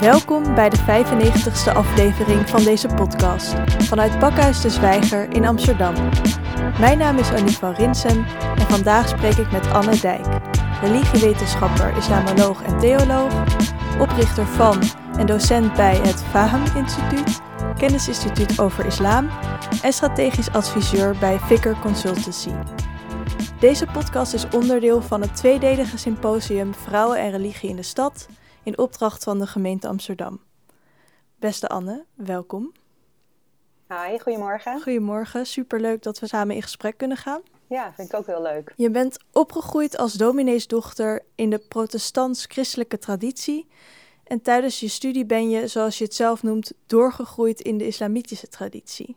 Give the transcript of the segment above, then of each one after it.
Welkom bij de 95ste aflevering van deze podcast vanuit Pakhuis de Zwijger in Amsterdam. Mijn naam is Annie van Rinsem en vandaag spreek ik met Anne Dijk, religiewetenschapper, islamoloog en theoloog, oprichter van en docent bij het Faham Instituut, kennisinstituut over islam en strategisch adviseur bij Vicker Consultancy. Deze podcast is onderdeel van het tweedelige symposium Vrouwen en Religie in de Stad in opdracht van de gemeente Amsterdam. Beste Anne, welkom. Hi, goedemorgen. Goedemorgen, superleuk dat we samen in gesprek kunnen gaan. Ja, vind ik ook heel leuk. Je bent opgegroeid als domineesdochter in de protestants-christelijke traditie. En tijdens je studie ben je, zoals je het zelf noemt, doorgegroeid in de islamitische traditie.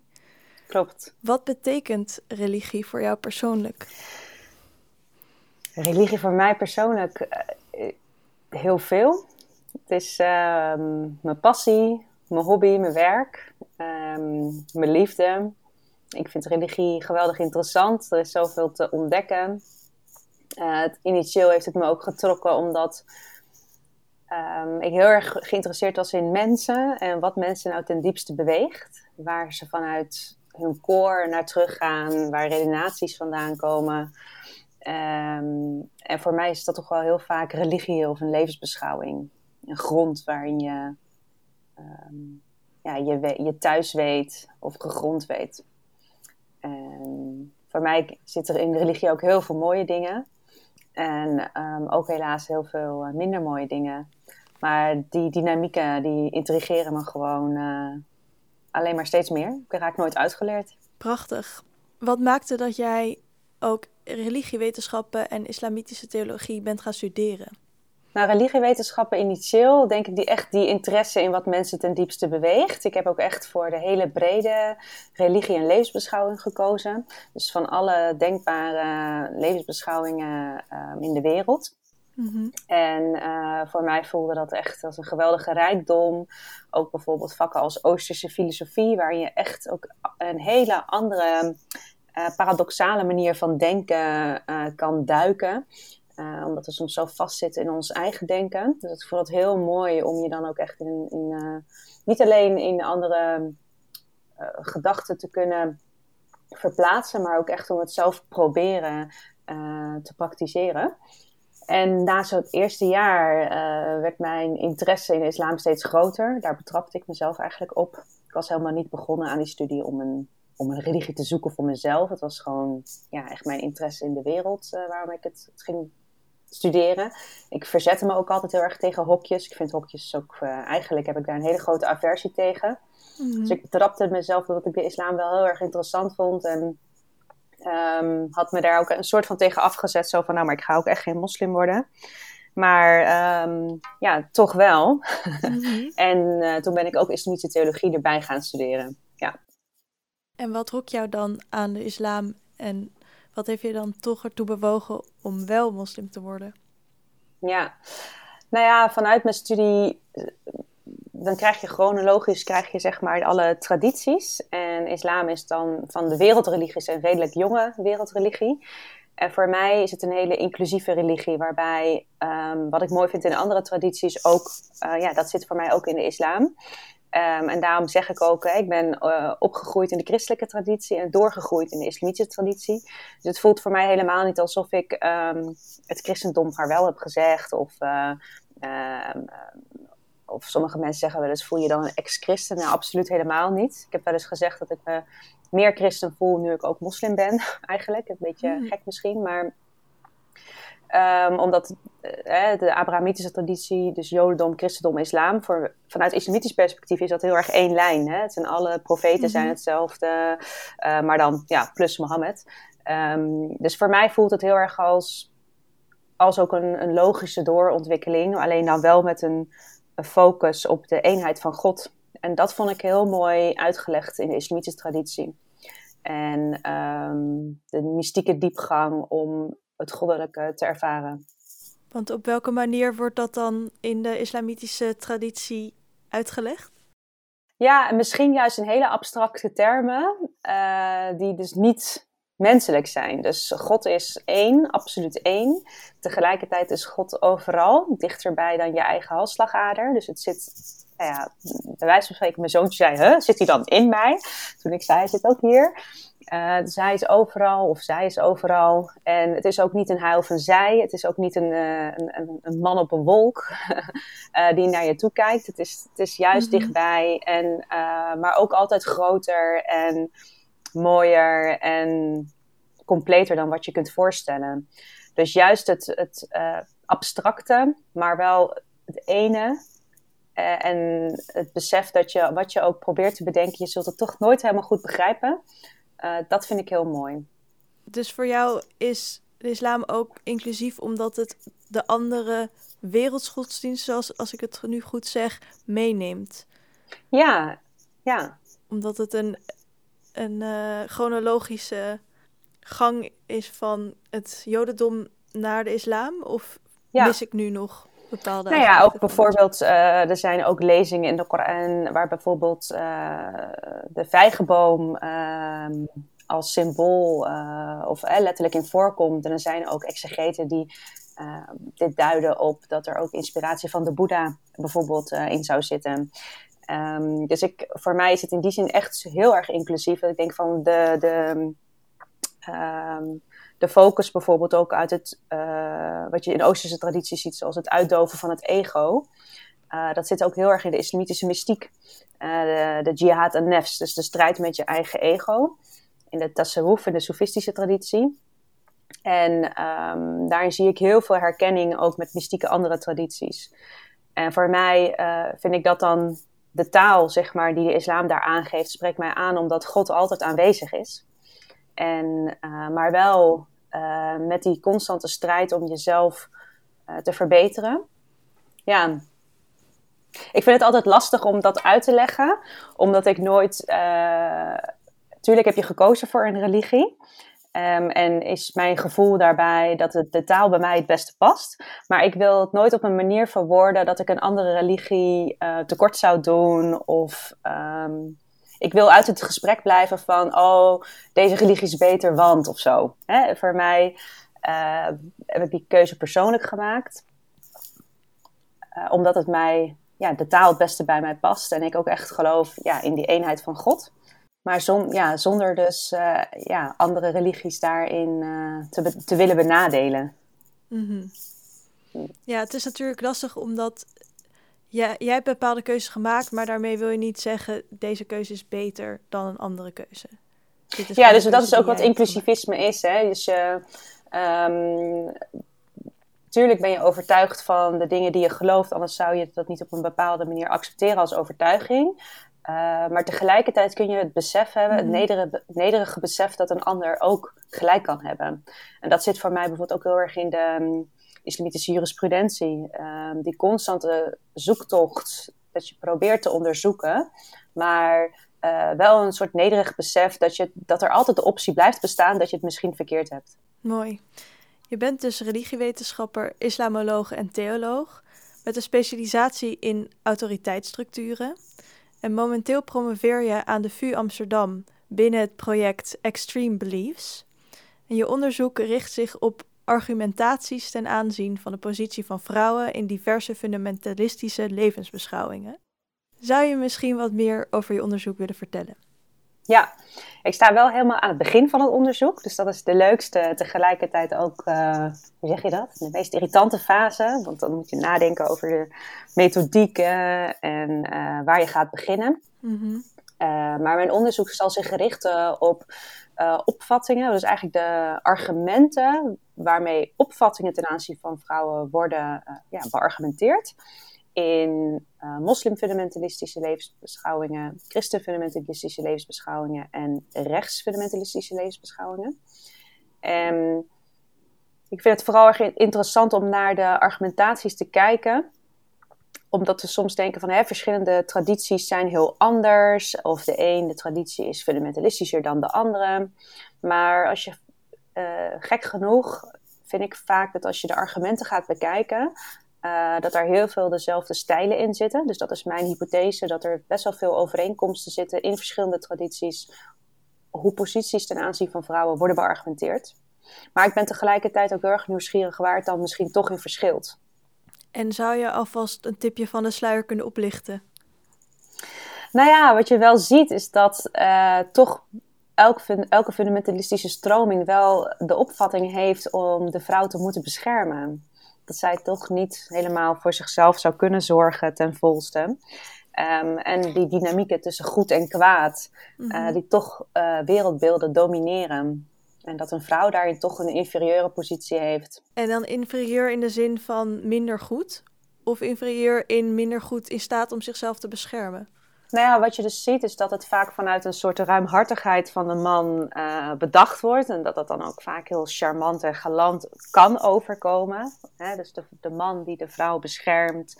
Klopt. Wat betekent religie voor jou persoonlijk? Religie voor mij persoonlijk uh, heel veel. Het is ehm, mijn passie, mijn hobby, mijn werk, ehm, mijn liefde. Ik vind religie geweldig interessant. Er is zoveel te ontdekken. Uh, het, initieel heeft het me ook getrokken omdat um, ik heel erg geïnteresseerd was in mensen en wat mensen nou ten diepste beweegt. Waar ze vanuit hun core naar teruggaan, waar redenaties vandaan komen. Um, en voor mij is dat toch wel heel vaak religie of een levensbeschouwing. Een grond waarin je um, ja, je, je thuis weet of gegrond weet. Voor mij zit er in religie ook heel veel mooie dingen. En um, ook helaas heel veel uh, minder mooie dingen. Maar die dynamieken, die intrigeren me gewoon uh, alleen maar steeds meer. Ik raak nooit uitgeleerd. Prachtig. Wat maakte dat jij ook religiewetenschappen en islamitische theologie bent gaan studeren? Nou, religiewetenschappen initieel, denk ik, die echt die interesse in wat mensen ten diepste beweegt. Ik heb ook echt voor de hele brede religie- en levensbeschouwing gekozen. Dus van alle denkbare levensbeschouwingen uh, in de wereld. Mm-hmm. En uh, voor mij voelde dat echt als een geweldige rijkdom. Ook bijvoorbeeld vakken als Oosterse filosofie, waar je echt ook een hele andere uh, paradoxale manier van denken uh, kan duiken. Uh, omdat we soms zo vastzitten in ons eigen denken. Dus ik vond het heel mooi om je dan ook echt in, in niet alleen in andere gedachten te kunnen verplaatsen, maar ook echt om het zelf proberen te praktiseren. En na zo'n eerste jaar werd mijn interesse in de islam steeds groter. Daar betrapte ik mezelf eigenlijk op. Ik was helemaal niet begonnen aan die studie om een om een religie te zoeken voor mezelf. Het was gewoon ja, echt mijn interesse in de wereld waarom ik het, het, ging studeren. Ik verzette me ook altijd heel erg tegen hokjes. Ik vind hokjes ook, uh, eigenlijk heb ik daar een hele grote aversie tegen. Mm-hmm. Dus ik trapte mezelf dat ik de islam wel heel erg interessant vond. En um, had me daar ook een soort van tegen afgezet. Zo van, nou, maar ik ga ook echt geen moslim worden. Maar um, ja, toch wel. Mm-hmm. en uh, toen ben ik ook islamitische theologie erbij gaan studeren. Ja. En wat trok jou dan aan de islam en wat heeft je dan toch ertoe bewogen om wel moslim te worden? Ja, nou ja, vanuit mijn studie, dan krijg je chronologisch krijg je zeg maar alle tradities. En islam is dan van de wereldreligies een redelijk jonge wereldreligie. En voor mij is het een hele inclusieve religie, waarbij um, wat ik mooi vind in andere tradities ook, uh, ja, dat zit voor mij ook in de islam. Um, en daarom zeg ik ook, hè, ik ben uh, opgegroeid in de christelijke traditie en doorgegroeid in de islamitische traditie. Dus het voelt voor mij helemaal niet alsof ik um, het christendom vaarwel heb gezegd. Of, uh, uh, of sommige mensen zeggen wel eens, voel je dan een ex-christen? Nou, absoluut helemaal niet. Ik heb wel eens gezegd dat ik me meer christen voel nu ik ook moslim ben, eigenlijk. Een beetje mm. gek misschien, maar Um, omdat uh, de Abrahamitische traditie, dus Jodendom, Christendom, Islam, voor, vanuit islamitisch perspectief is dat heel erg één lijn. Hè? Het zijn alle profeten mm -hmm. zijn hetzelfde, uh, maar dan ja, plus Mohammed. Um, dus voor mij voelt het heel erg als, als ook een, een logische doorontwikkeling, alleen dan wel met een, een, focus op de eenheid van God. En dat vond ik heel mooi uitgelegd in de islamitische traditie. En um, de mystieke diepgang om het goddelijke te ervaren. Want op welke manier wordt dat dan in de islamitische traditie uitgelegd? Ja, misschien juist in hele abstracte termen, uh, die dus niet menselijk zijn. Dus God is één, absoluut één. Tegelijkertijd is God overal, dichterbij dan je eigen halsslagader. Dus het zit, nou ja, bij wijze van spreken, mijn zoontje zei, huh, zit hij dan in mij? Toen ik zei, hij zit ook hier. Uh, dus hij is overal, of zij is overal. En het is ook niet een hij of een zij. Het is ook niet een, uh, een, een, man op een wolk uh, die naar je toe kijkt. Het is, het is juist mm -hmm. dichtbij, en, maar ook altijd groter en mooier en completer dan wat je kunt voorstellen. Dus juist het, het abstracte, maar wel het ene. en het besef dat je, wat je ook probeert te bedenken, je zult het toch nooit helemaal goed begrijpen. Uh, dat vind ik heel mooi. Dus voor jou is de islam ook inclusief omdat het de andere wereldsgodsdiensten, zoals als ik het nu goed zeg, meeneemt? Ja, ja. Omdat het een, een uh, chronologische gang is van het jodendom naar de islam? Of ja. mis ik nu nog bepaalde Nou ja, ook bijvoorbeeld, uh, er zijn ook lezingen in de Koran waar bijvoorbeeld uh, de vijgenboom uh, als symbool of letterlijk in voorkomt. En er zijn ook exegeten die dit duiden op dat er ook inspiratie van de Boeddha bijvoorbeeld in zou zitten. Um, dus ik, voor mij is het in die zin echt heel erg inclusief. Ik denk van de, de um, de focus bijvoorbeeld ook uit het, uh, wat je in Oosterse tradities ziet, zoals het uitdoven van het ego. Uh, dat zit ook heel erg in de islamitische mystiek. Uh, de, jihad en nefs, dus de strijd met je eigen ego. In de tasawwuf, in de soefistische traditie. En um, daarin zie ik heel veel herkenning ook met mystieke andere tradities. En voor mij vind ik dat dan de taal, zeg maar, die de islam daar aangeeft, spreekt mij aan omdat God altijd aanwezig is. En, maar wel uh, met die constante strijd om jezelf uh, te verbeteren. Ja, ik vind het altijd lastig om dat uit te leggen, omdat ik nooit. Tuurlijk heb je gekozen voor een religie. Um, en is mijn gevoel daarbij dat het, de taal bij mij het beste past. Maar ik wil het nooit op een manier verwoorden dat ik een andere religie uh, tekort zou doen of um, ik wil uit het gesprek blijven van, oh, deze religie is beter, want of zo. Hè? Voor mij uh, heb ik die keuze persoonlijk gemaakt, uh, omdat het mij, ja, de taal het beste bij mij past en ik ook echt geloof ja, in die eenheid van God. Maar zon, ja, zonder dus uh, ja, andere religies daarin te, te willen benadelen. -hmm. Ja, het is natuurlijk lastig omdat ja, jij hebt bepaalde keuzes gemaakt, maar daarmee wil je niet zeggen deze keuze is beter dan een andere keuze. Ja, dus dat is ook wat inclusivisme is. Hè? Dus je, um, tuurlijk ben je overtuigd van de dingen die je gelooft, anders zou je dat niet op een bepaalde manier accepteren als overtuiging. Uh, maar tegelijkertijd kun je het besef hebben, het mhm. nederige, nederige besef dat een ander ook gelijk kan hebben. En dat zit voor mij bijvoorbeeld ook heel erg in de islamitische jurisprudentie. Um, die constante zoektocht dat je probeert te onderzoeken, maar uh, wel een soort nederig besef dat, je, dat er altijd de optie blijft bestaan dat je het misschien verkeerd hebt. Mooi. Je bent dus religiewetenschapper, islamoloog en theoloog met een specialisatie in autoriteitsstructuren. En momenteel promoveer je aan de VU Amsterdam binnen het project Extreme Beliefs. En je onderzoek richt zich op argumentaties ten aanzien van de positie van vrouwen in diverse fundamentalistische levensbeschouwingen. Zou je misschien wat meer over je onderzoek willen vertellen? Ja, ik sta wel helemaal aan het begin van het onderzoek. Dus dat is de leukste, tegelijkertijd ook, uh, hoe zeg je dat? De meest irritante fase. Want dan moet je nadenken over de methodieken en uh, waar je gaat beginnen. Mm -hmm. Uh, maar mijn onderzoek zal zich richten op uh, opvattingen, dus eigenlijk de argumenten waarmee opvattingen ten aanzien van vrouwen worden uh, ja, beargumenteerd. In moslimfundamentalistische levensbeschouwingen, christenfundamentalistische levensbeschouwingen en rechtsfundamentalistische levensbeschouwingen. En ik vind het vooral erg interessant om naar de argumentaties te kijken omdat we soms denken van hè, verschillende tradities zijn heel anders. Of de een, de traditie is fundamentalistischer dan de andere. Maar als je, uh, gek genoeg, vind ik vaak dat als je de argumenten gaat bekijken, uh, dat er heel veel dezelfde stijlen in zitten. Dus dat is mijn hypothese, dat er best wel veel overeenkomsten zitten in verschillende tradities. hoe posities ten aanzien van vrouwen worden beargumenteerd. Maar ik ben tegelijkertijd ook heel erg nieuwsgierig waar het dan misschien toch in verschilt. En zou je alvast een tipje van de sluier kunnen oplichten? Nou ja, wat je wel ziet is dat uh, toch elk, elke fundamentalistische stroming wel de opvatting heeft om de vrouw te moeten beschermen. Dat zij toch niet helemaal voor zichzelf zou kunnen zorgen ten volste. Um, en die dynamieken tussen goed en kwaad, uh, die toch uh, wereldbeelden domineren. En dat een vrouw daarin toch een inferieure positie heeft. En dan inferieur in de zin van minder goed? Of inferieur in minder goed in staat om zichzelf te beschermen? Nou ja, wat je dus ziet is dat het vaak vanuit een soort ruimhartigheid van de man uh, bedacht wordt. En dat dat dan ook vaak heel charmant en galant kan overkomen. Hè? Dus de, de man die de vrouw beschermt.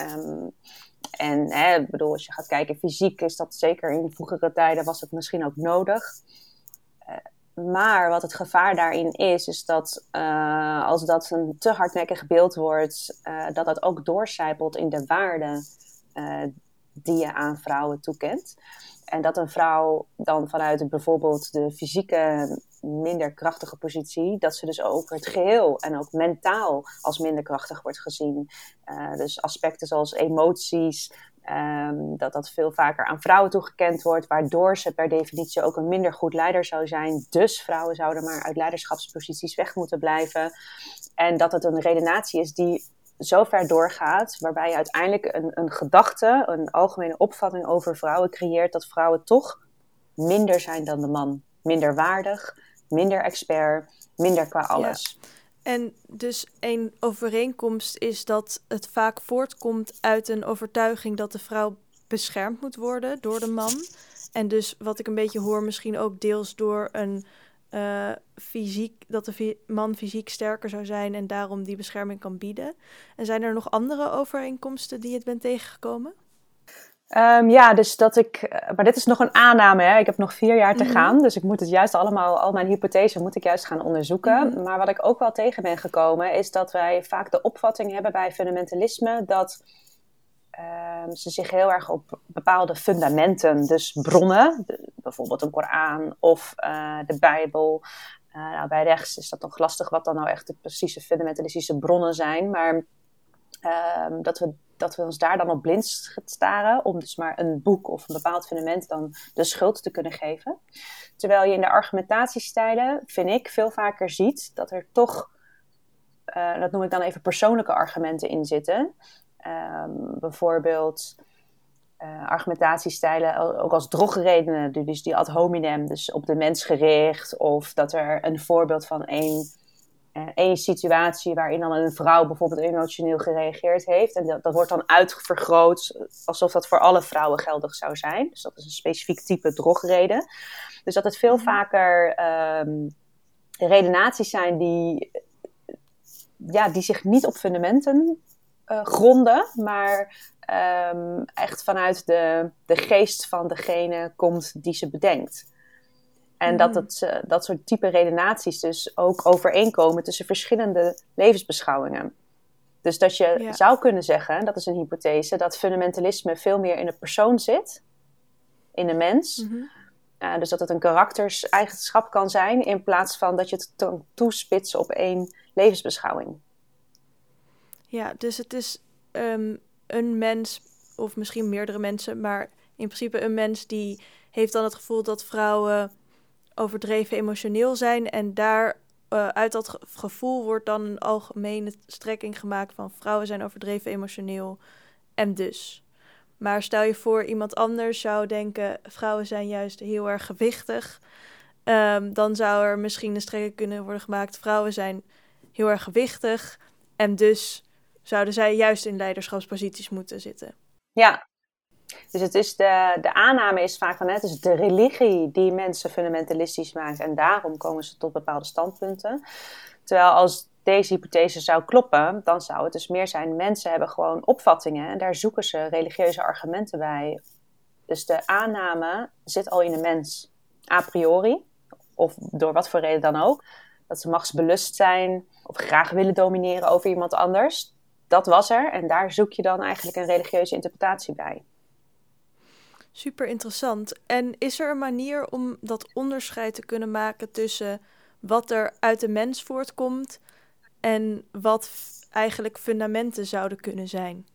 Um, en hè, bedoel, als je gaat kijken fysiek is dat zeker in vroegere tijden was het misschien ook nodig. Uh, maar wat het gevaar daarin is, is dat uh, als dat een te hardnekkig beeld wordt, uh, dat dat ook doorcijpelt in de waarde die je aan vrouwen toekent. En dat een vrouw dan vanuit bijvoorbeeld de fysieke minder krachtige positie, dat ze dus over het geheel en ook mentaal als minder krachtig wordt gezien. Dus aspecten zoals emoties, um, dat dat veel vaker aan vrouwen toegekend wordt, waardoor ze per definitie ook een minder goed leider zou zijn. Dus vrouwen zouden maar uit leiderschapsposities weg moeten blijven. En dat het een redenatie is die zo ver doorgaat, waarbij je uiteindelijk een, een gedachte, een algemene opvatting over vrouwen creëert, dat vrouwen toch minder zijn dan de man. Minder waardig, minder expert, minder qua alles. Ja. En dus een overeenkomst is dat het vaak voortkomt uit een overtuiging dat de vrouw beschermd moet worden door de man. En dus wat ik een beetje hoor, misschien ook deels door een uh, fysiek, dat de man fysiek sterker zou zijn en daarom die bescherming kan bieden. En zijn er nog andere overeenkomsten die je bent tegengekomen? Um, ja, dus dat ik. Eh, maar dit is nog een aanname. Hè? Ik heb nog vier jaar te mm -hmm. gaan. Dus ik moet het juist allemaal, al mijn hypothesen moet ik juist gaan onderzoeken. Mm -hmm. Maar wat ik ook wel tegen ben gekomen, is dat wij vaak de opvatting hebben bij fundamentalisme dat um, ze zich heel erg op bepaalde fundamenten, dus bronnen, de, bijvoorbeeld een Koran of uh, de Bijbel. Uh, nou, bij rechts is dat nog lastig wat dan nou echt de precieze fundamentalistische bronnen zijn. Maar um, dat, we, dat we ons daar dan op blind staren om dus maar een boek of een bepaald fundament dan de schuld te kunnen geven. Terwijl je in de argumentatiestijlen, vind ik, veel vaker ziet dat er toch, uh, dat noem ik dan even persoonlijke argumenten in zitten. Um, bijvoorbeeld uh, argumentatiestijlen ook als drogredenen, dus die ad hominem, dus op de mens gericht, of dat er een voorbeeld van één, één situatie waarin dan een vrouw bijvoorbeeld emotioneel gereageerd heeft, en dat, dat wordt dan uitvergroot alsof dat voor alle vrouwen geldig zou zijn. Dus dat is een specifiek type drogreden. Dus dat het veel -hmm. vaker um, redenaties zijn die, ja, die zich niet op fundamenten uh, gronden, maar um, echt vanuit de, de geest van degene komt die ze bedenkt. En dat het, uh, dat soort type redenaties dus ook overeenkomen tussen verschillende levensbeschouwingen. Dus dat je ja. zou kunnen zeggen, dat is een hypothese, dat fundamentalisme veel meer in de persoon zit, in de mens. Mm -hmm. uh, dus dat het een karakterseigenschap kan zijn, in plaats van dat je het to toespitst op één levensbeschouwing. Ja, dus het is um, een mens, of misschien meerdere mensen, maar in principe een mens die heeft dan het gevoel dat vrouwen overdreven emotioneel zijn. En daar uh, uit dat gevoel wordt dan een algemene strekking gemaakt van vrouwen zijn overdreven emotioneel en dus. Maar stel je voor, iemand anders zou denken: vrouwen zijn juist heel erg gewichtig. Um, dan zou er misschien een strekking kunnen worden gemaakt: vrouwen zijn heel erg gewichtig. En dus zouden zij juist in leiderschapsposities moeten zitten. Ja, dus het is de, de aanname is vaak van het is de religie die mensen fundamentalistisch maakt en daarom komen ze tot bepaalde standpunten. Terwijl als deze hypothese zou kloppen, dan zou het dus meer zijn: mensen hebben gewoon opvattingen en daar zoeken ze religieuze argumenten bij. Dus de aanname zit al in de mens, a priori, of door wat voor reden dan ook. Dat ze machtsbelust zijn of graag willen domineren over iemand anders dat was er en daar zoek je dan eigenlijk een religieuze interpretatie bij. Super interessant. En is er een manier om dat onderscheid te kunnen maken tussen wat er uit de mens voortkomt en wat eigenlijk fundamenten zouden kunnen zijn?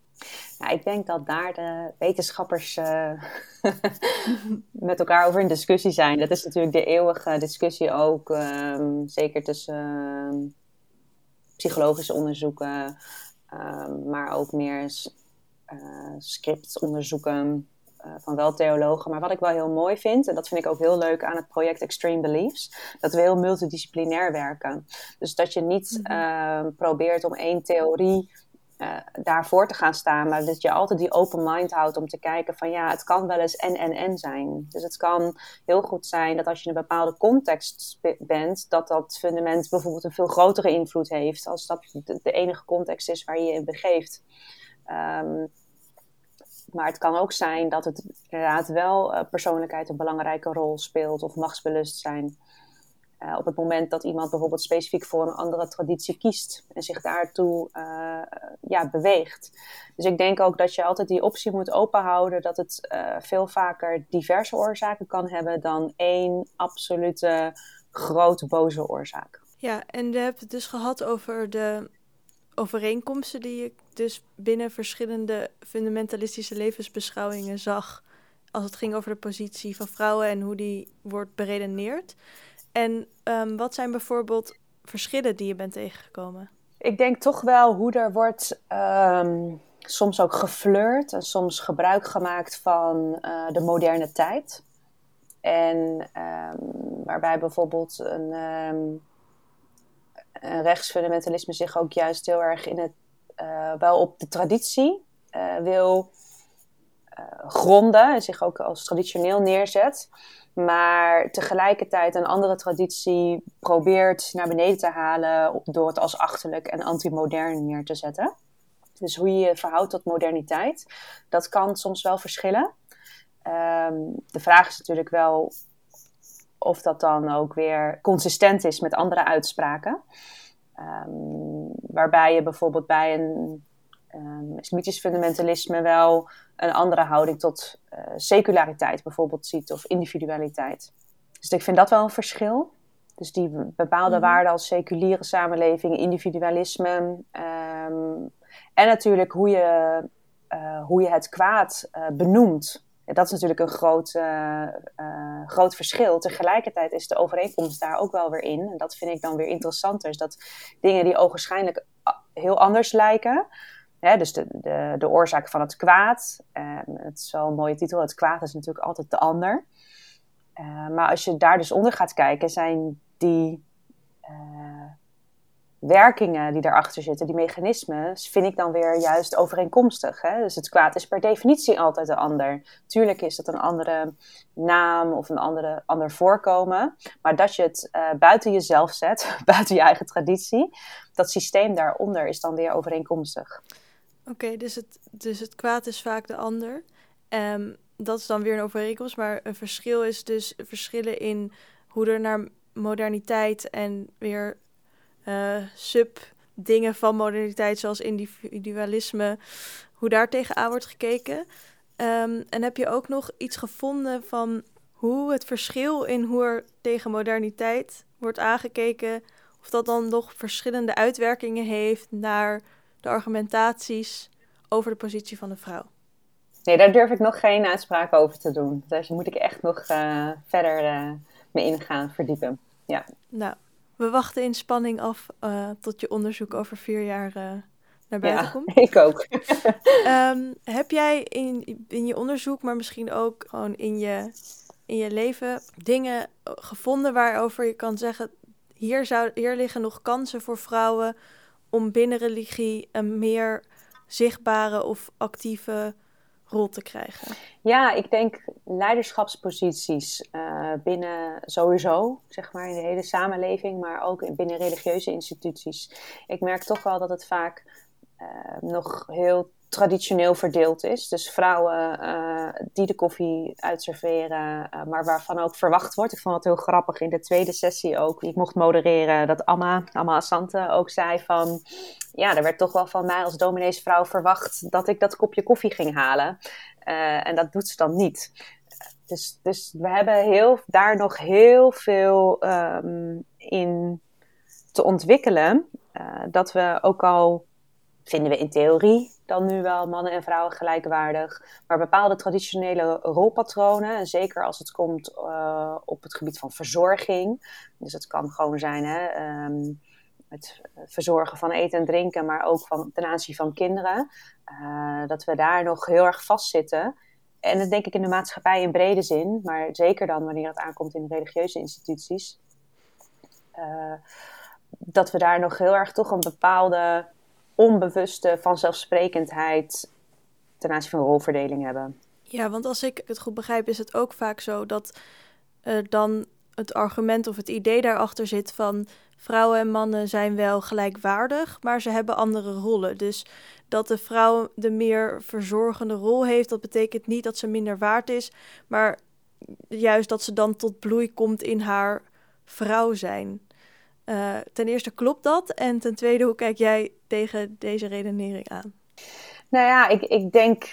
Ja, ik denk dat daar de wetenschappers uh, met elkaar over in discussie zijn. Dat is natuurlijk de eeuwige discussie ook, um, zeker tussen uh, psychologische onderzoeken, um, maar ook meer uh, scriptonderzoeken van wel theologen. Maar wat ik wel heel mooi vind, en dat vind ik ook heel leuk aan het project Extreme Beliefs, dat we heel multidisciplinair werken. Dus dat je niet mm probeert om één theorie uh, daarvoor te gaan staan. Maar dat je altijd die open mind houdt om te kijken van ja, het kan wel eens en en en zijn. Dus het kan heel goed zijn dat als je in een bepaalde context bent, dat dat fundament bijvoorbeeld een veel grotere invloed heeft als dat de, enige context is waar je je in begeeft. Um, maar het kan ook zijn dat het inderdaad wel uh, persoonlijkheid een belangrijke rol speelt of machtsbewustzijn. Uh, op het moment dat iemand bijvoorbeeld specifiek voor een andere traditie kiest en zich daartoe uh, ja, beweegt. Dus ik denk ook dat je altijd die optie moet openhouden dat het veel vaker diverse oorzaken kan hebben dan één absolute grote boze oorzaak. Ja, en we hebben het dus gehad over de overeenkomsten die je dus binnen verschillende fundamentalistische levensbeschouwingen zag als het ging over de positie van vrouwen en hoe die wordt beredeneerd. En um, wat zijn bijvoorbeeld verschillen die je bent tegengekomen? Ik denk toch wel hoe er wordt um, soms ook geflirt en soms gebruik gemaakt van uh, de moderne tijd. En um, waarbij bijvoorbeeld een, een rechtsfundamentalisme zich ook juist heel erg in het, wel op de traditie uh, wil gronden en zich ook als traditioneel neerzet maar tegelijkertijd een andere traditie probeert naar beneden te halen door het als achterlijk en anti-modern neer te zetten. Dus hoe je je verhoudt tot moderniteit, dat kan soms wel verschillen. Um, de vraag is natuurlijk wel of dat dan ook weer consistent is met andere uitspraken. Um, waarbij je bijvoorbeeld bij een um, islamitisch fundamentalisme wel een andere houding tot uh, seculariteit bijvoorbeeld ziet of individualiteit. Dus ik vind dat wel een verschil. Dus die bepaalde mm waarden als seculiere samenleving, individualisme. Um, en natuurlijk hoe je, uh, hoe je het kwaad uh, benoemt. Dat is natuurlijk een groot, groot verschil. Tegelijkertijd is de overeenkomst daar ook wel weer in. En dat vind ik dan weer interessanter. Is dat dingen die ogenschijnlijk heel anders lijken, Hè, dus de, de, de oorzaak van het kwaad. het is wel een mooie titel. Het kwaad is natuurlijk altijd de ander. Maar als je daar dus onder gaat kijken, zijn die werkingen die daarachter zitten, die mechanismen, vind ik dan weer juist overeenkomstig. Hè? Dus het kwaad is per definitie altijd de ander. Tuurlijk is het een andere naam of een andere, ander voorkomen. Maar dat je het uh, buiten jezelf zet, buiten je eigen traditie, dat systeem daaronder is dan weer overeenkomstig. Oké, dus, het, dus het kwaad is vaak de ander. Um, dat is dan weer een overeenkomst, maar een verschil is dus verschillen in hoe er naar moderniteit en weer uh, sub-dingen van moderniteit, zoals individualisme, hoe daar tegenaan wordt gekeken. Um, en heb je ook nog iets gevonden van hoe het verschil in hoe er tegen moderniteit wordt aangekeken, of dat dan nog verschillende uitwerkingen heeft naar de argumentaties over de positie van de vrouw? Nee, daar durf ik nog geen uitspraak over te doen. Daar moet ik echt nog uh, verder uh, mee ingaan, verdiepen. Ja. Nou, we wachten in spanning af uh, tot je onderzoek over vier jaar naar buiten ja, komt. ik ook. um, heb jij in, in je onderzoek, maar misschien ook gewoon in je, in je leven, dingen gevonden waarover je kan zeggen: hier, zou, hier liggen nog kansen voor vrouwen om binnen religie een meer zichtbare of actieve rol te krijgen? Ja, ik denk leiderschapsposities uh, binnen sowieso, zeg maar, in de hele samenleving, maar ook binnen religieuze instituties. Ik merk toch wel dat het vaak uh, nog heel traditioneel verdeeld is. Dus vrouwen die de koffie uitserveren, maar waarvan ook verwacht wordt. Ik vond het heel grappig in de tweede sessie ook, die ik mocht modereren, dat Amma, Amma Assante ook zei van... Ja, er werd toch wel van mij als domineesvrouw verwacht dat ik dat kopje koffie ging halen. en dat doet ze dan niet. Dus, dus we hebben heel, daar nog heel veel ehm, in te ontwikkelen. Dat we ook al vinden we in theorie dan nu wel mannen en vrouwen gelijkwaardig. Maar bepaalde traditionele rolpatronen, en zeker als het komt uh, op het gebied van verzorging. Dus het kan gewoon zijn hè, um, het verzorgen van eten en drinken, maar ook van, ten aanzien van kinderen. Uh, dat we daar nog heel erg vastzitten en dat denk ik in de maatschappij in brede zin, maar zeker dan wanneer het aankomt in religieuze instituties, uh, dat we daar nog heel erg toch een bepaalde onbewuste vanzelfsprekendheid ten aanzien van rolverdeling hebben. Ja, want als ik het goed begrijp, is het ook vaak zo dat uh, dan het argument of het idee daarachter zit van vrouwen en mannen zijn wel gelijkwaardig, maar ze hebben andere rollen. Dus dat de vrouw de meer verzorgende rol heeft, dat betekent niet dat ze minder waard is, maar juist dat ze dan tot bloei komt in haar vrouw zijn. Uh, ten eerste klopt dat en ten tweede, hoe kijk jij tegen deze redenering aan? Nou ja, ik, ik denk,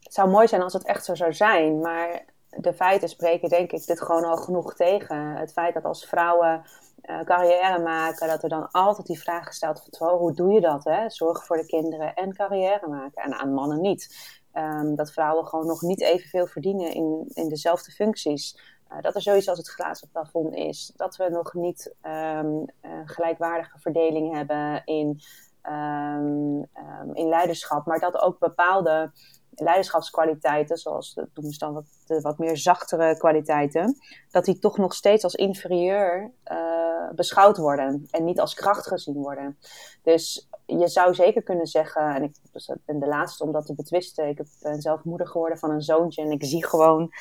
het zou mooi zijn als het echt zo zou zijn, maar de feiten spreken denk ik dit gewoon al genoeg tegen. Het feit dat als vrouwen uh, carrière maken, dat er dan altijd die vraag gesteld wordt: hoe doe je dat? Hè? Zorgen voor de kinderen en carrière maken. En aan mannen niet. Um, dat vrouwen gewoon nog niet evenveel verdienen in, in dezelfde functies. Uh, dat er zoiets als het glazen plafond is. Dat we nog niet um, gelijkwaardige verdeling hebben in, um, in leiderschap. Maar dat ook bepaalde leiderschapskwaliteiten, zoals de, noemen dan wat, de wat meer zachtere kwaliteiten, dat die toch nog steeds als inferieur uh, beschouwd worden en niet als kracht gezien worden. Dus je zou zeker kunnen zeggen, en ik ben de laatste om dat te betwisten, ik ben zelf moeder geworden van een zoontje en ik zie gewoon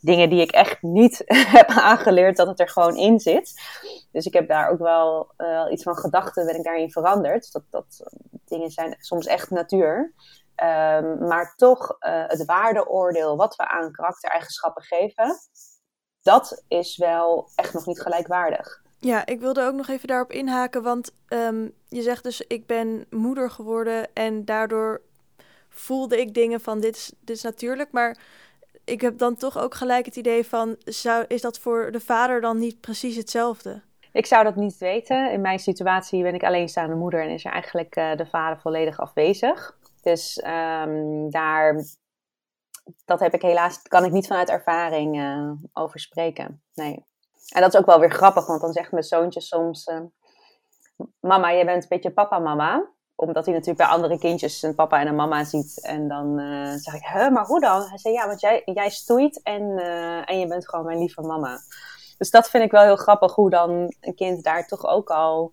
dingen die ik echt niet heb aangeleerd dat het er gewoon in zit. Dus ik heb daar ook wel uh, iets van gedachten, ben ik daarin veranderd. Dat, dat dingen zijn soms echt natuur. Um, maar toch uh, het waardeoordeel wat we aan karaktereigenschappen geven, dat is wel echt nog niet gelijkwaardig. Ja, ik wilde ook nog even daarop inhaken, want um, je zegt dus ik ben moeder geworden en daardoor voelde ik dingen van dit is, dit is natuurlijk, maar ik heb dan toch ook gelijk het idee van is dat voor de vader dan niet precies hetzelfde? Ik zou dat niet weten. In mijn situatie ben ik alleenstaande moeder en is er eigenlijk uh, de vader volledig afwezig. Dus um, daar, dat heb ik helaas, kan ik niet vanuit ervaring uh, over spreken. Nee. En dat is ook wel weer grappig, want dan zegt mijn zoontje soms: uh, Mama, jij bent een beetje papa-mama omdat hij natuurlijk bij andere kindjes een papa en een mama ziet. En dan uh, zeg ik, huh, maar hoe dan? Hij zei, ja, want jij, jij stoeit en, uh, en je bent gewoon mijn lieve mama. Dus dat vind ik wel heel grappig, hoe dan een kind daar toch ook al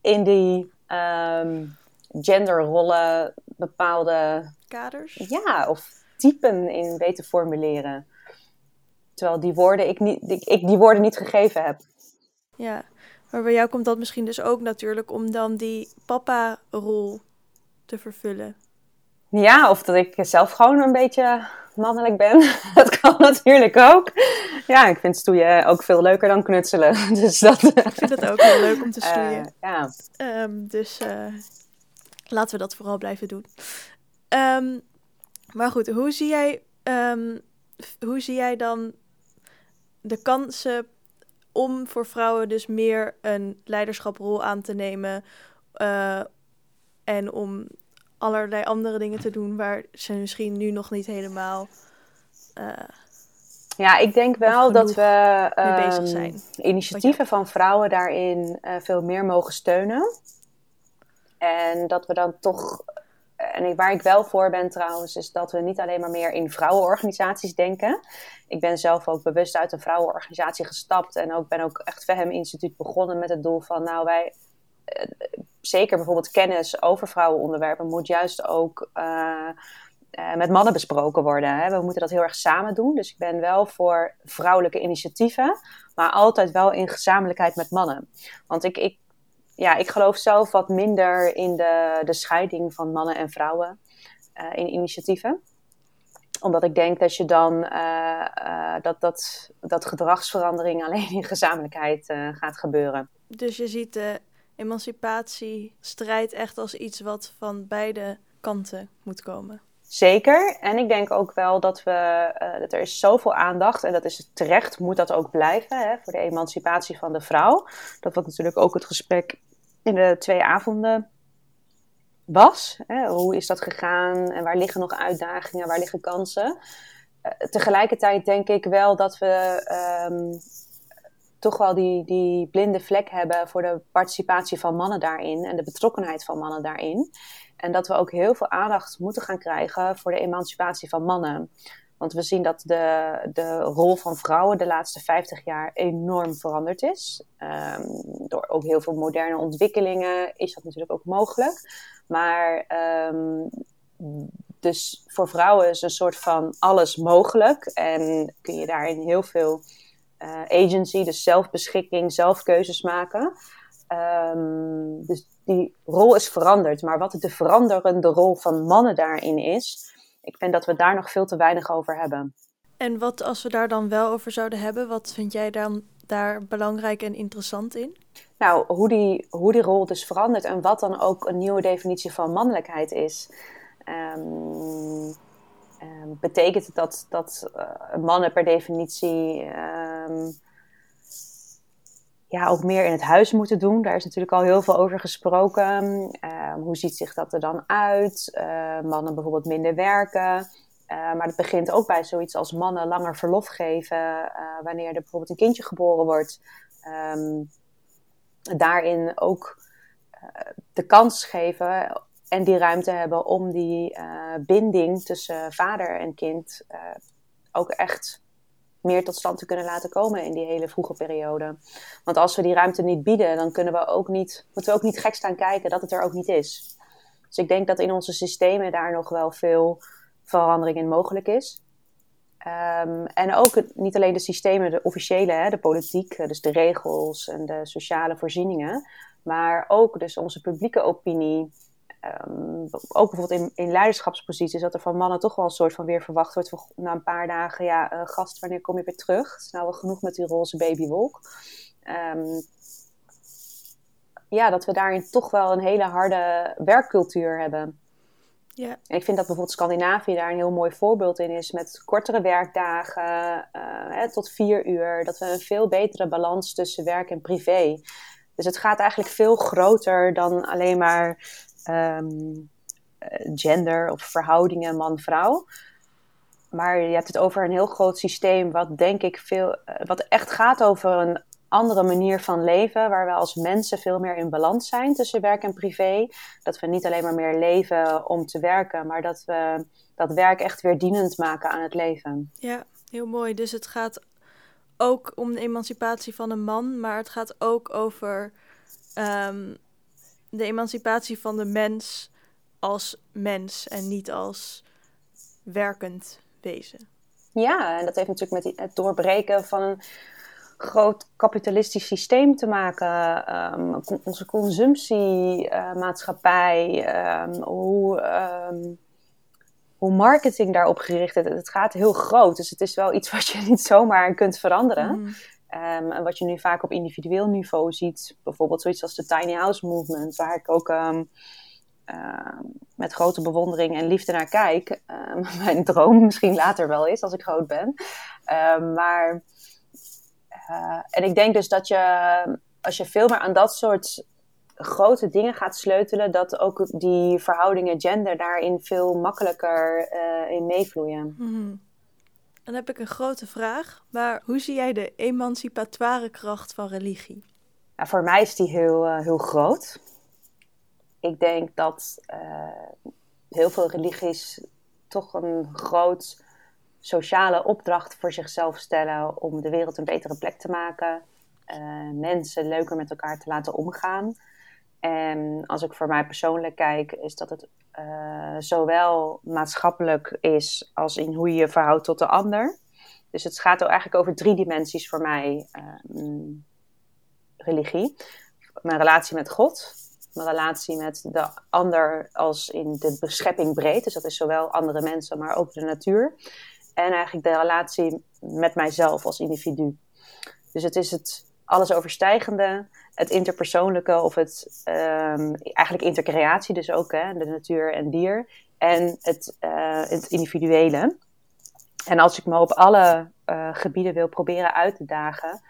in die um, genderrollen bepaalde kaders. Ja, of typen in weten formuleren. Terwijl die woorden ik, niet, ik, ik die woorden niet gegeven heb. Ja, maar bij jou komt dat misschien dus ook natuurlijk om dan die papa-rol te vervullen. Ja, of dat ik zelf gewoon een beetje mannelijk ben. dat kan natuurlijk ook. Ja, ik vind stoeien ook veel leuker dan knutselen. Dus dat, ik vind het ook heel leuk om te stoeien. Uh, ja. Um, dus uh, laten we dat vooral blijven doen. Um, maar goed, hoe zie jij, um, hoe zie jij dan de kansen om voor vrouwen dus meer een leiderschaprol aan te nemen uh, en om allerlei andere dingen te doen waar ze misschien nu nog niet helemaal. Uh, ja, ik denk wel dat we um, bezig zijn. initiatieven van vrouwen daarin uh, veel meer mogen steunen. En dat we dan toch, en waar ik wel voor ben trouwens, is dat we niet alleen maar meer in vrouwenorganisaties denken. Ik ben zelf ook bewust uit een vrouwenorganisatie gestapt en ook ben ook echt Vehem Instituut begonnen met het doel van, nou wij, zeker bijvoorbeeld kennis over vrouwenonderwerpen moet juist ook uh, uh, met mannen besproken worden. Hè. We moeten dat heel erg samen doen. Dus ik ben wel voor vrouwelijke initiatieven, maar altijd wel in gezamenlijkheid met mannen. Want ik, ik ja, ik geloof zelf wat minder in de, de scheiding van mannen en vrouwen. in initiatieven omdat ik denk dat je dan dat, dat, dat gedragsverandering alleen in gezamenlijkheid gaat gebeuren. Dus je ziet de emancipatiestrijd echt als iets wat van beide kanten moet komen. Zeker. En ik denk ook wel dat, we, dat er is zoveel aandacht, en dat is terecht, moet dat ook blijven, hè, voor de emancipatie van de vrouw. Dat wat natuurlijk ook het gesprek in de twee avonden was. Hè. Hoe is dat gegaan en waar liggen nog uitdagingen, waar liggen kansen? Uh, tegelijkertijd denk ik wel dat we um, toch wel die, die blinde vlek hebben voor de participatie van mannen daarin en de betrokkenheid van mannen daarin. En dat we ook heel veel aandacht moeten gaan krijgen voor de emancipatie van mannen. Want we zien dat de, de rol van vrouwen de laatste 50 jaar enorm veranderd is. Um, door ook heel veel moderne ontwikkelingen is dat natuurlijk ook mogelijk. Maar um, dus voor vrouwen is een soort van alles mogelijk. En kun je daarin heel veel uh, agency, dus zelfbeschikking, zelfkeuzes maken. Um, dus die rol is veranderd. Maar wat de veranderende rol van mannen daarin is, ik vind dat we daar nog veel te weinig over hebben. En wat als we daar dan wel over zouden hebben, wat vind jij dan daar belangrijk en interessant in? Nou, hoe die, hoe die rol dus verandert en wat dan ook een nieuwe definitie van mannelijkheid is. Um, um, betekent dat, dat uh, mannen per definitie um, ja, ook meer in het huis moeten doen. Daar is natuurlijk al heel veel over gesproken. Uh, hoe ziet zich dat er dan uit? Uh, mannen bijvoorbeeld minder werken. Uh, maar het begint ook bij zoiets als mannen langer verlof geven wanneer er bijvoorbeeld een kindje geboren wordt. Daarin ook de kans geven en die ruimte hebben om die binding tussen vader en kind ook echt meer tot stand te kunnen laten komen in die hele vroege periode. Want als we die ruimte niet bieden, dan kunnen we ook niet, moeten we ook niet gek staan kijken dat het er ook niet is. Dus ik denk dat in onze systemen daar nog wel veel verandering in mogelijk is. Um, en ook het, niet alleen de systemen, de officiële, hè, de politiek, eh, dus de regels en de sociale voorzieningen, maar ook dus onze publieke opinie, Um, ook bijvoorbeeld in, in leiderschapsposities, dat er van mannen toch wel een soort van weer verwacht wordt na een paar dagen, ja, uh, gast, wanneer kom je weer terug? Het is nou wel genoeg met die roze babywolk. Um, ja, dat we daarin toch wel een hele harde werkcultuur hebben. Ja. En ik vind dat bijvoorbeeld Scandinavië daar een heel mooi voorbeeld in is, met kortere werkdagen, uh, hè, tot vier uur, dat we een veel betere balans tussen werk en privé. Dus het gaat eigenlijk veel groter dan alleen maar um, gender of verhoudingen man-vrouw. Maar je hebt het over een heel groot systeem, wat denk ik veel, eh, wat echt gaat over een andere manier van leven, waar we als mensen veel meer in balans zijn tussen werk en privé. Dat we niet alleen maar meer leven om te werken, maar dat we dat werk echt weer dienend maken aan het leven. Ja, heel mooi. Dus het gaat ook om de emancipatie van een man, maar het gaat ook over um, de emancipatie van de mens als mens en niet als werkend wezen. Ja, en dat heeft natuurlijk met het doorbreken van een groot kapitalistisch systeem te maken. Um, onze consumptiemaatschappij, um, hoe, um, hoe marketing daarop gericht is. Het gaat heel groot, dus het is wel iets wat je niet zomaar kunt veranderen. Mm. Um, en wat je nu vaak op individueel niveau ziet, bijvoorbeeld zoiets als de Tiny House Movement, waar ik ook um, uh, met grote bewondering en liefde naar kijk. mijn droom misschien later wel is als ik groot ben. maar, uh, en ik denk dus dat je, als je veel meer aan dat soort grote dingen gaat sleutelen, dat ook die verhoudingen gender daarin veel makkelijker uh, in meevloeien. Mm dan heb ik een grote vraag. Maar hoe zie jij de emancipatoire kracht van religie? Voor mij is die heel, uh, heel groot. Ik denk dat uh, heel veel religies toch een groot sociale opdracht voor zichzelf stellen om de wereld een betere plek te maken, uh, mensen leuker met elkaar te laten omgaan. En als ik voor mij persoonlijk kijk, is dat het uh, zowel maatschappelijk is als in hoe je je verhoudt tot de ander. Dus het gaat eigenlijk over drie dimensies voor mij: uh, religie, mijn relatie met God, Mijn relatie met de ander als in de beschepping breed. Dus dat is zowel andere mensen, maar ook de natuur. En eigenlijk de relatie met mijzelf als individu. Dus het is het alles overstijgende, het interpersoonlijke of het um, eigenlijk intercreatie, dus ook hè, de natuur en dier. En het, uh, het individuele. En als ik me op alle uh, gebieden wil proberen uit te dagen,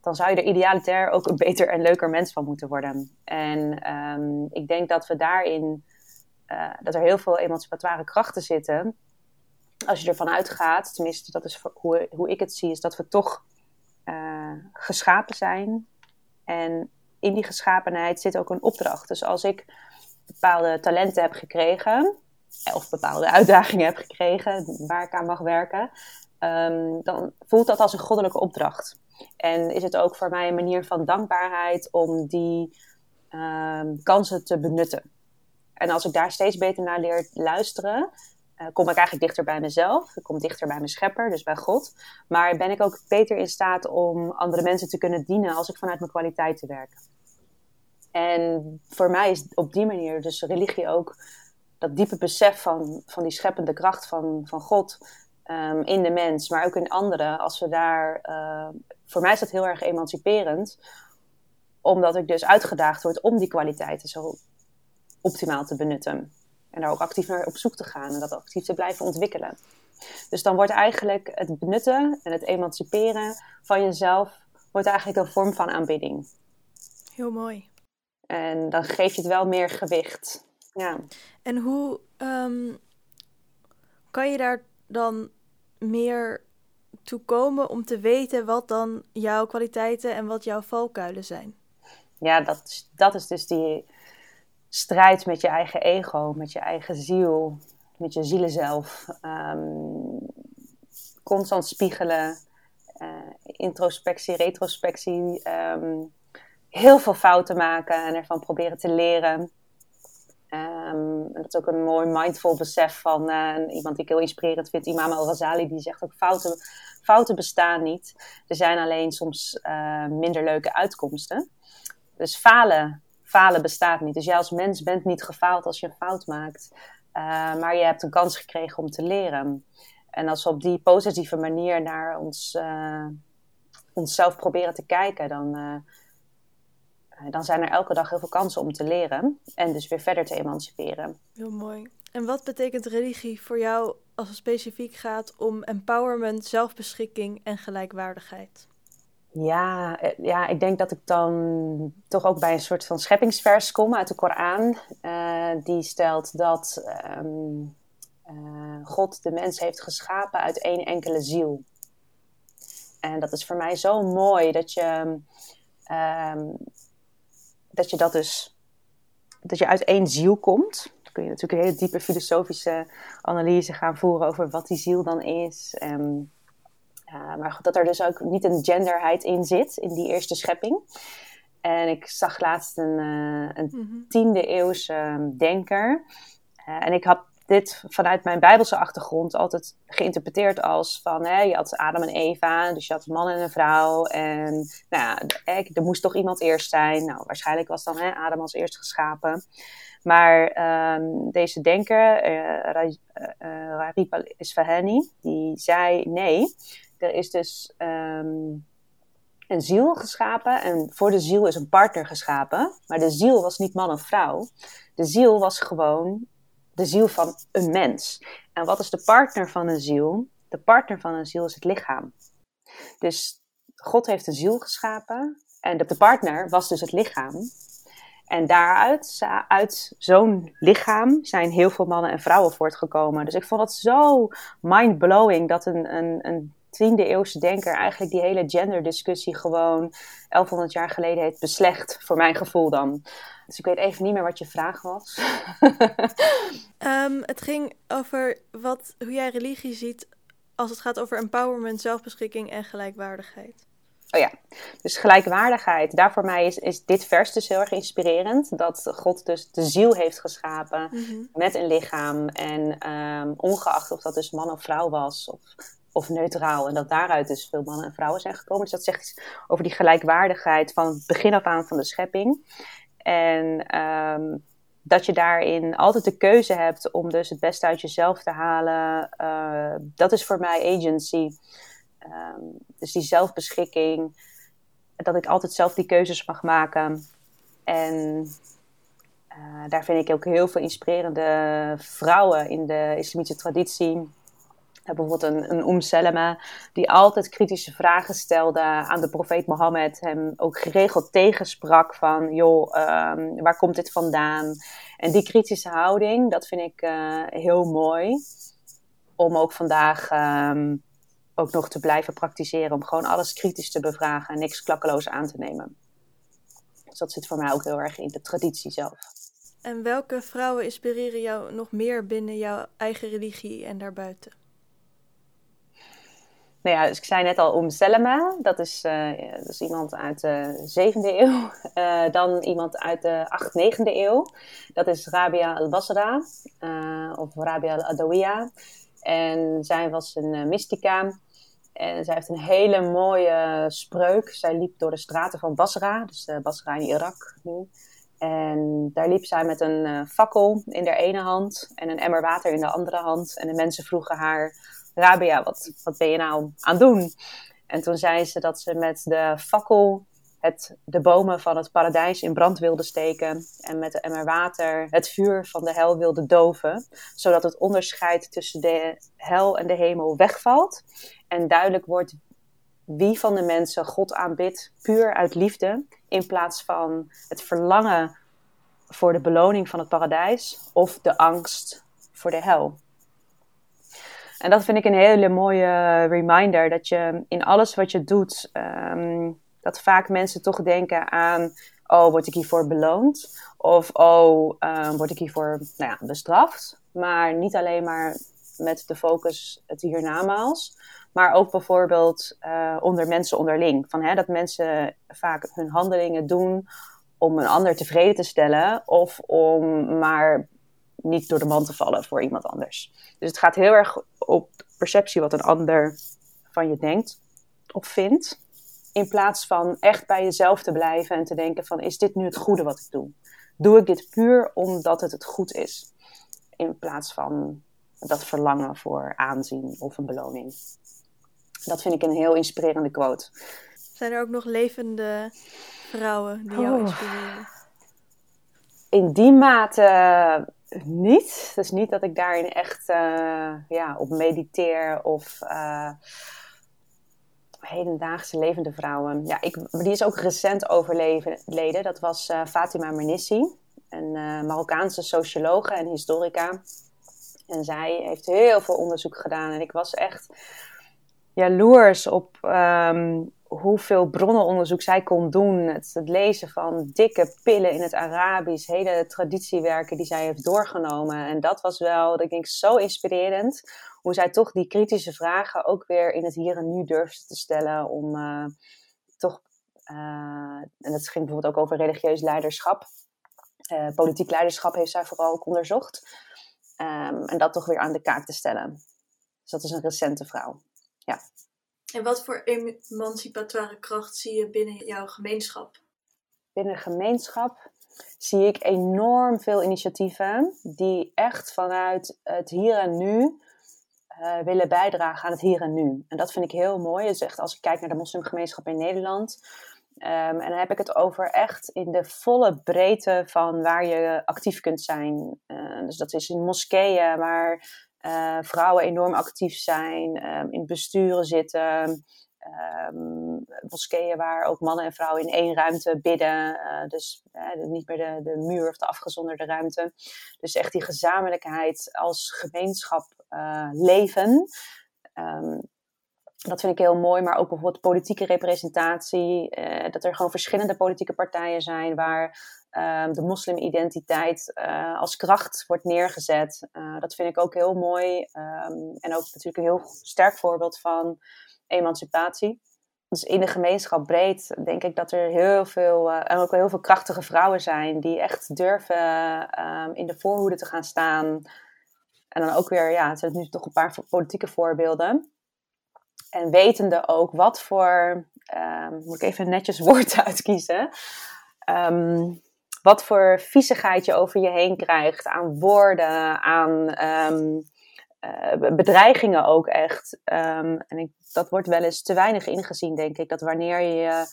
dan zou je er idealiter ook een beter en leuker mens van moeten worden. En um, ik denk dat we daarin, uh, dat er heel veel emancipatoire krachten zitten. Als je ervan uitgaat, tenminste dat is hoe, hoe ik het zie, is dat we toch uh, geschapen zijn. En in die geschapenheid zit ook een opdracht. Dus als ik bepaalde talenten heb gekregen, of bepaalde uitdagingen heb gekregen waar ik aan mag werken, um, dan voelt dat als een goddelijke opdracht. En is het ook voor mij een manier van dankbaarheid om die um, kansen te benutten. En als ik daar steeds beter naar leer luisteren, uh, kom ik eigenlijk dichter bij mezelf. Ik kom dichter bij mijn schepper, dus bij God. Maar ben ik ook beter in staat om andere mensen te kunnen dienen als ik vanuit mijn kwaliteiten werk. En voor mij is op die manier dus religie ook dat diepe besef van, van die scheppende kracht van, van God um, in de mens, maar ook in anderen. Als we daar, uh, voor mij is dat heel erg emanciperend, omdat ik dus uitgedaagd word om die kwaliteiten zo optimaal te benutten. En daar ook actief naar op zoek te gaan en dat actief te blijven ontwikkelen. Dus dan wordt eigenlijk het benutten en het emanciperen van jezelf wordt eigenlijk een vorm van aanbidding. Heel mooi. En dan geef je het wel meer gewicht. Ja. En hoe um, kan je daar dan meer toe komen om te weten wat dan jouw kwaliteiten en wat jouw valkuilen zijn? Ja, dat dat is dus die strijd met je eigen ego, met je eigen ziel, met je zielenzelf. Um, constant spiegelen, uh, introspectie, retrospectie. Um, heel veel fouten maken en ervan proberen te leren. Um, dat is ook een mooi mindful besef van uh, iemand die ik heel inspirerend vind, Imam Al-Ghazali, die zegt ook fouten, fouten bestaan niet. Er zijn alleen soms uh, minder leuke uitkomsten. Dus falen, falen bestaat niet. Dus jij als mens bent niet gefaald als je een fout maakt. Uh, maar je hebt een kans gekregen om te leren. En als we op die positieve manier naar ons, onszelf proberen te kijken, dan eh, dan zijn er elke dag heel veel kansen om te leren en dus weer verder te emanciperen. Heel mooi. En wat betekent religie voor jou als het specifiek gaat om empowerment, zelfbeschikking en gelijkwaardigheid? Ja, eh, ja, ik denk dat ik dan toch ook bij een soort van scheppingsvers kom uit de Koran. Uh, die stelt dat um, uh, God de mens heeft geschapen uit één enkele ziel. En dat is voor mij zo mooi dat je um, dat je dat dus, dat je uit één ziel komt. Dan kun je natuurlijk een hele diepe filosofische analyse gaan voeren over wat die ziel dan is. En, uh, maar dat er dus ook niet een genderheid in zit, in die eerste schepping. En ik zag laatst een, uh, een mm-hmm. tiende eeuwse denker. Uh, en ik had dit vanuit mijn Bijbelse achtergrond altijd geïnterpreteerd als van hè, je had Adam en Eva, dus je had een man en een vrouw. En nou ja, er moest toch iemand eerst zijn. Nou, waarschijnlijk was dan hè, Adam als eerst geschapen. Maar um, deze denker, uh, Raripa Isfahani, die zei nee, er is dus um, een ziel geschapen en voor de ziel is een partner geschapen. Maar de ziel was niet man of vrouw. De ziel was gewoon de ziel van een mens. En wat is de partner van een ziel? De partner van een ziel is het lichaam. Dus God heeft een ziel geschapen en de partner was dus het lichaam. En daaruit, uit zo'n lichaam, zijn heel veel mannen en vrouwen voortgekomen. Dus ik vond het zo mind-blowing dat een, een, een tiende eeuwse denker eigenlijk die hele genderdiscussie gewoon 1100 jaar geleden heeft beslecht, voor mijn gevoel dan. Dus ik weet even niet meer wat je vraag was. um, het ging over wat, hoe jij religie ziet als het gaat over empowerment, zelfbeschikking en gelijkwaardigheid. Oh ja, dus gelijkwaardigheid. Daar voor mij is, is dit vers dus heel erg inspirerend. Dat God dus de ziel heeft geschapen mm-hmm. met een lichaam. En um, ongeacht of dat dus man of vrouw was, of of neutraal. En dat daaruit dus veel mannen en vrouwen zijn gekomen. Dus dat zegt iets over die gelijkwaardigheid van het begin af aan van de schepping. En ehm, dat je daarin altijd de keuze hebt om dus het beste uit jezelf te halen. Uh, dat is voor mij agency. Ehm, dus die zelfbeschikking. Dat ik altijd zelf die keuzes mag maken. En uh, daar vind ik ook heel veel inspirerende vrouwen in de islamitische traditie bijvoorbeeld een, een Salama, die altijd kritische vragen stelde aan de profeet Mohammed. Hem ook geregeld tegensprak van, joh, um, waar komt dit vandaan? En die kritische houding, dat vind ik uh, heel mooi. Om ook vandaag um, ook nog te blijven praktiseren. Om gewoon alles kritisch te bevragen en niks klakkeloos aan te nemen. Dus dat zit voor mij ook heel erg in de traditie zelf. En welke vrouwen inspireren jou nog meer binnen jouw eigen religie en daarbuiten? Nou ja, dus ik zei net al Om is, uh, dat is iemand uit de 7e eeuw. Uh, dan iemand uit de 8e, 9e eeuw. Dat is Rabia al-Basra. Uh, of Rabia al-Adawiya. En zij was een mystica. En zij heeft een hele mooie spreuk. Zij liep door de straten van Basra. Dus Basra in Irak nu. En daar liep zij met een fakkel in haar ene hand. En een emmer water in de andere hand. En de mensen vroegen haar Rabia, wat, ben je nou aan doen? En toen zei ze dat ze met de fakkel het, de bomen van het paradijs in brand wilde steken. En met de emmer water het vuur van de hel wilde doven. Zodat het onderscheid tussen de hel en de hemel wegvalt. En duidelijk wordt wie van de mensen God aanbidt puur uit liefde. In plaats van het verlangen voor de beloning van het paradijs. Of de angst voor de hel. En dat vind ik een hele mooie reminder. Dat je in alles wat je doet, ehm, dat vaak mensen toch denken aan: oh, word ik hiervoor beloond? Of oh, um, word ik hiervoor nou ja, bestraft? Maar niet alleen maar met de focus het hiernamaals. Maar ook bijvoorbeeld uh, onder mensen onderling. Van, hè, dat mensen vaak hun handelingen doen om een ander tevreden te stellen. Of om maar niet door de man te vallen voor iemand anders. Dus het gaat heel erg op perceptie wat een ander van je denkt of vindt. In plaats van echt bij jezelf te blijven en te denken van is dit nu het goede wat ik doe? Doe ik dit puur omdat het het goed is? In plaats van dat verlangen voor aanzien of een beloning. Dat vind ik een heel inspirerende quote. Zijn er ook nog levende vrouwen die jou oh. inspireren? In die mate niet. Dus niet dat ik daarin echt uh, ja, op mediteer of uh, hedendaagse levende vrouwen. Ja, ik, die is ook recent overleden. Dat was uh, Fatima Mernissi, een Marokkaanse sociologe en historica. En zij heeft heel veel onderzoek gedaan. En ik was echt jaloers op um, hoeveel bronnenonderzoek zij kon doen. Het, het, lezen van dikke pillen in het Arabisch, hele traditiewerken die zij heeft doorgenomen. En dat was wel, denk ik, zo inspirerend. Hoe zij toch die kritische vragen ook weer in het hier en nu durfde te stellen. Om uh, toch, uh, en dat ging bijvoorbeeld ook over religieus leiderschap. Uh, politiek leiderschap heeft zij vooral ook onderzocht. Um, en dat toch weer aan de kaak te stellen. Dus dat is een recente vrouw. Ja. En wat voor emancipatoire kracht zie je binnen jouw gemeenschap? Binnen gemeenschap zie ik enorm veel initiatieven die echt vanuit het hier en nu uh, willen bijdragen aan het hier en nu. En dat vind ik heel mooi. Dus echt als ik kijk naar de moslimgemeenschap in Nederland. Um, en dan heb ik het over echt in de volle breedte van waar je actief kunt zijn. Uh, dus dat is in moskeeën, waar uh, vrouwen enorm actief zijn, um, in besturen zitten. Um, moskeeën waar ook mannen en vrouwen in één ruimte bidden. Uh, dus uh, niet meer de, de muur of de afgezonderde ruimte. Dus echt die gezamenlijkheid als gemeenschap leven. Um, dat vind ik heel mooi, maar ook bijvoorbeeld politieke representatie. dat er gewoon verschillende politieke partijen zijn waar um, de moslimidentiteit uh, als kracht wordt neergezet. Uh, dat vind ik ook heel mooi. Um, en ook natuurlijk een heel sterk voorbeeld van emancipatie. Dus in de gemeenschap breed denk ik dat er heel veel, en ook heel veel krachtige vrouwen zijn die echt durven um, in de voorhoede te gaan staan. En dan ook weer, ja, het zijn nu toch een paar politieke voorbeelden. En wetende ook wat voor, moet ik even netjes woorden uitkiezen. Um, wat voor viezigheid je over je heen krijgt aan woorden, aan ehm, eh, bedreigingen ook echt. Ehm, en ik, dat wordt wel eens te weinig ingezien, denk ik. Dat wanneer je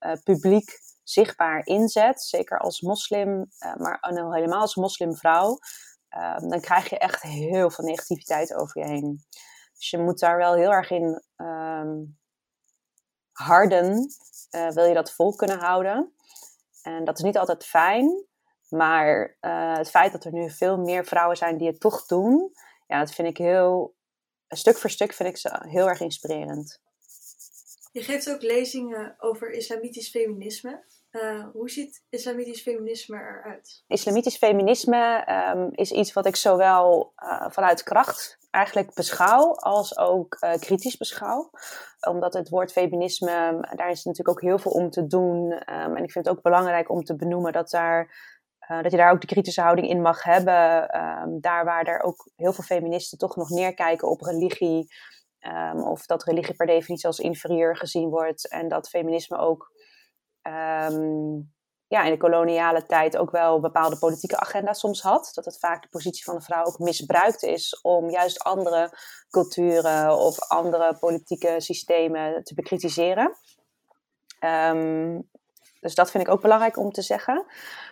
uh, publiek zichtbaar inzet, zeker als moslim, uh, maar helemaal als moslimvrouw, ehm, dan krijg je echt heel veel negativiteit over je heen. Dus je moet daar wel heel erg in harden, wil je dat vol kunnen houden. En dat is niet altijd fijn, maar het feit dat er nu veel meer vrouwen zijn die het toch doen, ja, dat vind ik heel, stuk voor stuk vind ik ze heel erg inspirerend. Je geeft ook lezingen over islamitisch feminisme. Uh, hoe ziet islamitisch feminisme eruit? Islamitisch feminisme um, is iets wat ik zowel uh, vanuit kracht eigenlijk beschouw, als ook uh, kritisch beschouw. Omdat het woord feminisme, daar is natuurlijk ook heel veel om te doen. Um, en ik vind het ook belangrijk om te benoemen dat daar dat je daar ook de kritische houding in mag hebben. Um, daar waar er ook heel veel feministen toch nog neerkijken op religie. Of dat religie per definitie als inferieur gezien wordt. En dat feminisme ook um, ja, in de koloniale tijd ook wel bepaalde politieke agenda's soms had. Dat het vaak de positie van de vrouw ook misbruikt is om juist andere culturen of andere politieke systemen te bekritiseren. dus dat vind ik ook belangrijk om te zeggen.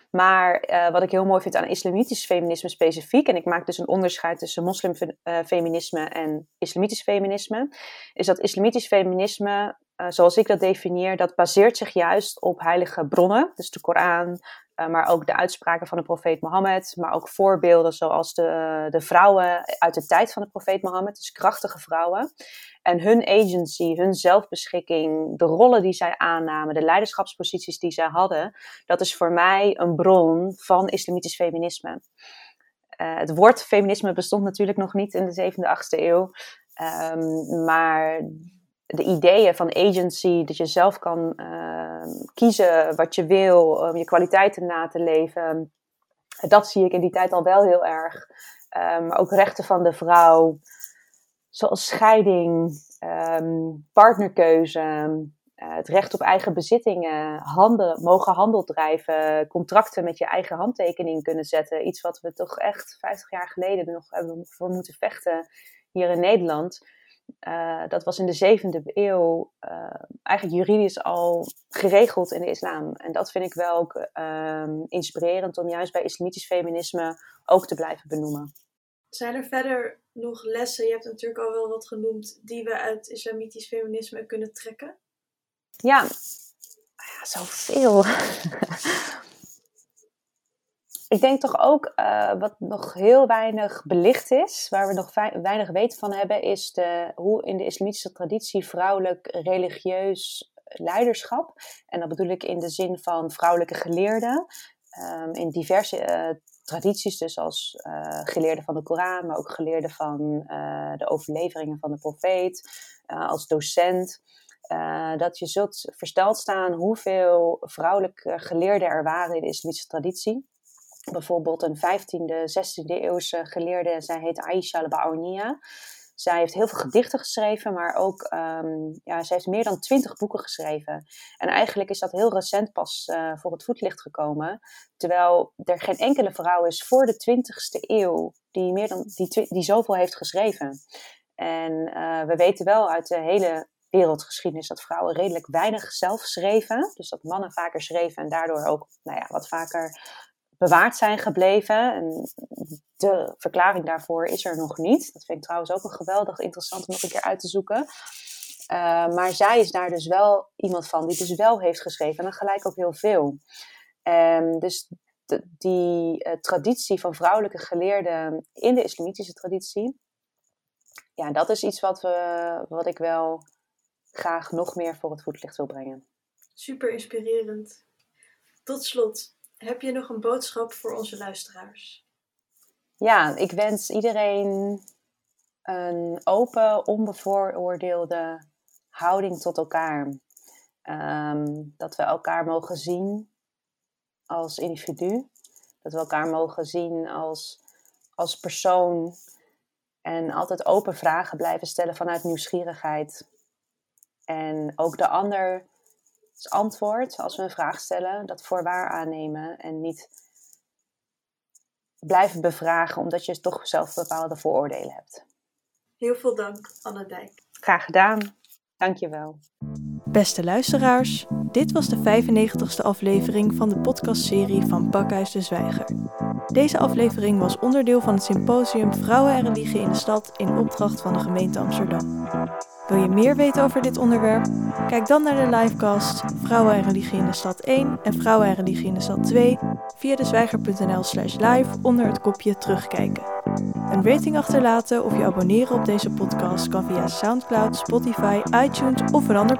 Maar uh, wat ik heel mooi vind aan islamitisch feminisme specifiek, en ik maak dus een onderscheid tussen moslimfeminisme uh, en islamitisch feminisme, is dat islamitisch feminisme, uh, zoals ik dat definieer, dat baseert zich juist op heilige bronnen, dus de Koran, maar ook de uitspraken van de profeet Mohammed, maar ook voorbeelden zoals de, de vrouwen uit de tijd van de profeet Mohammed, dus krachtige vrouwen. En hun agency, hun zelfbeschikking, de rollen die zij aannamen, de leiderschapsposities die zij hadden, dat is voor mij een bron van islamitisch feminisme. Uh, het woord feminisme bestond natuurlijk nog niet in de 7e, 8e eeuw. Um, maar de ideeën van agency, dat je zelf kan uh, kiezen wat je wil, om je kwaliteiten na te leven, dat zie ik in die tijd al wel heel erg. Maar ook rechten van de vrouw, zoals scheiding, partnerkeuze, uh, het recht op eigen bezittingen, handel, mogen handel drijven, contracten met je eigen handtekening kunnen zetten. Iets wat we toch echt 50 jaar geleden nog hebben voor moeten vechten hier in Nederland. Uh, dat was in de zevende eeuw uh, eigenlijk juridisch al geregeld in de islam. En dat vind ik wel ook um, inspirerend om juist bij islamitisch feminisme ook te blijven benoemen. Zijn er verder nog lessen, je hebt natuurlijk al wel wat genoemd, die we uit islamitisch feminisme kunnen trekken? Ja, ja zoveel. ik denk toch ook uh, wat nog heel weinig belicht is, waar we nog weinig weten van hebben, is de, hoe in de islamitische traditie vrouwelijk religieus leiderschap, en dat bedoel ik in de zin van vrouwelijke geleerden, um, in diverse uh, tradities, dus als uh, geleerde van de Koran, maar ook geleerde van de overleveringen van de profeet, als docent. dat je zult versteld staan hoeveel vrouwelijke geleerden er waren in de islamitische traditie. Bijvoorbeeld een 15e, 16e eeuwse geleerde, zij heet Aisha al-Ba'awniya. Zij heeft heel veel gedichten geschreven, maar ook um, ja, zij heeft meer dan twintig boeken geschreven. En eigenlijk is dat heel recent pas uh, voor het voetlicht gekomen. Terwijl er geen enkele vrouw is voor de 20ste eeuw die, meer dan, die, die zoveel heeft geschreven. En uh, we weten wel uit de hele wereldgeschiedenis dat vrouwen redelijk weinig zelf schreven. Dus dat mannen vaker schreven en daardoor ook nou ja, wat vaker bewaard zijn gebleven. En de verklaring daarvoor is er nog niet. Dat vind ik trouwens ook een geweldig interessant om nog een keer uit te zoeken. Uh, maar zij is daar dus wel iemand van die dus wel heeft geschreven. En dan gelijk ook heel veel. Um, dus die uh, traditie van vrouwelijke geleerden in de islamitische traditie. Ja, dat is iets wat, we, wat ik wel graag nog meer voor het voetlicht wil brengen. Super inspirerend. Tot slot, heb je nog een boodschap voor onze luisteraars? Ja, ik wens iedereen een open, onbevooroordeelde houding tot elkaar. Um, dat we elkaar mogen zien als individu. Dat we elkaar mogen zien als, als persoon. En altijd open vragen blijven stellen vanuit nieuwsgierigheid. En ook de ander Dus antwoord, als we een vraag stellen, dat voor waar aannemen en niet blijven bevragen omdat je toch zelf bepaalde vooroordelen hebt. Heel veel dank, Anne Dijk. Graag gedaan. Dankjewel. Beste luisteraars, dit was de 95ste aflevering van de podcastserie van Pakhuis de Zwijger. Deze aflevering was onderdeel van het symposium Vrouwen en Religie in de Stad in opdracht van de gemeente Amsterdam. Wil je meer weten over dit onderwerp? Kijk dan naar de livecast Vrouwen en Religie in de Stad 1 en Vrouwen en Religie in de Stad 2 via dezwijger.nl slash live onder het kopje terugkijken. Een rating achterlaten of je abonneren op deze podcast kan via Soundcloud, Spotify, iTunes of een ander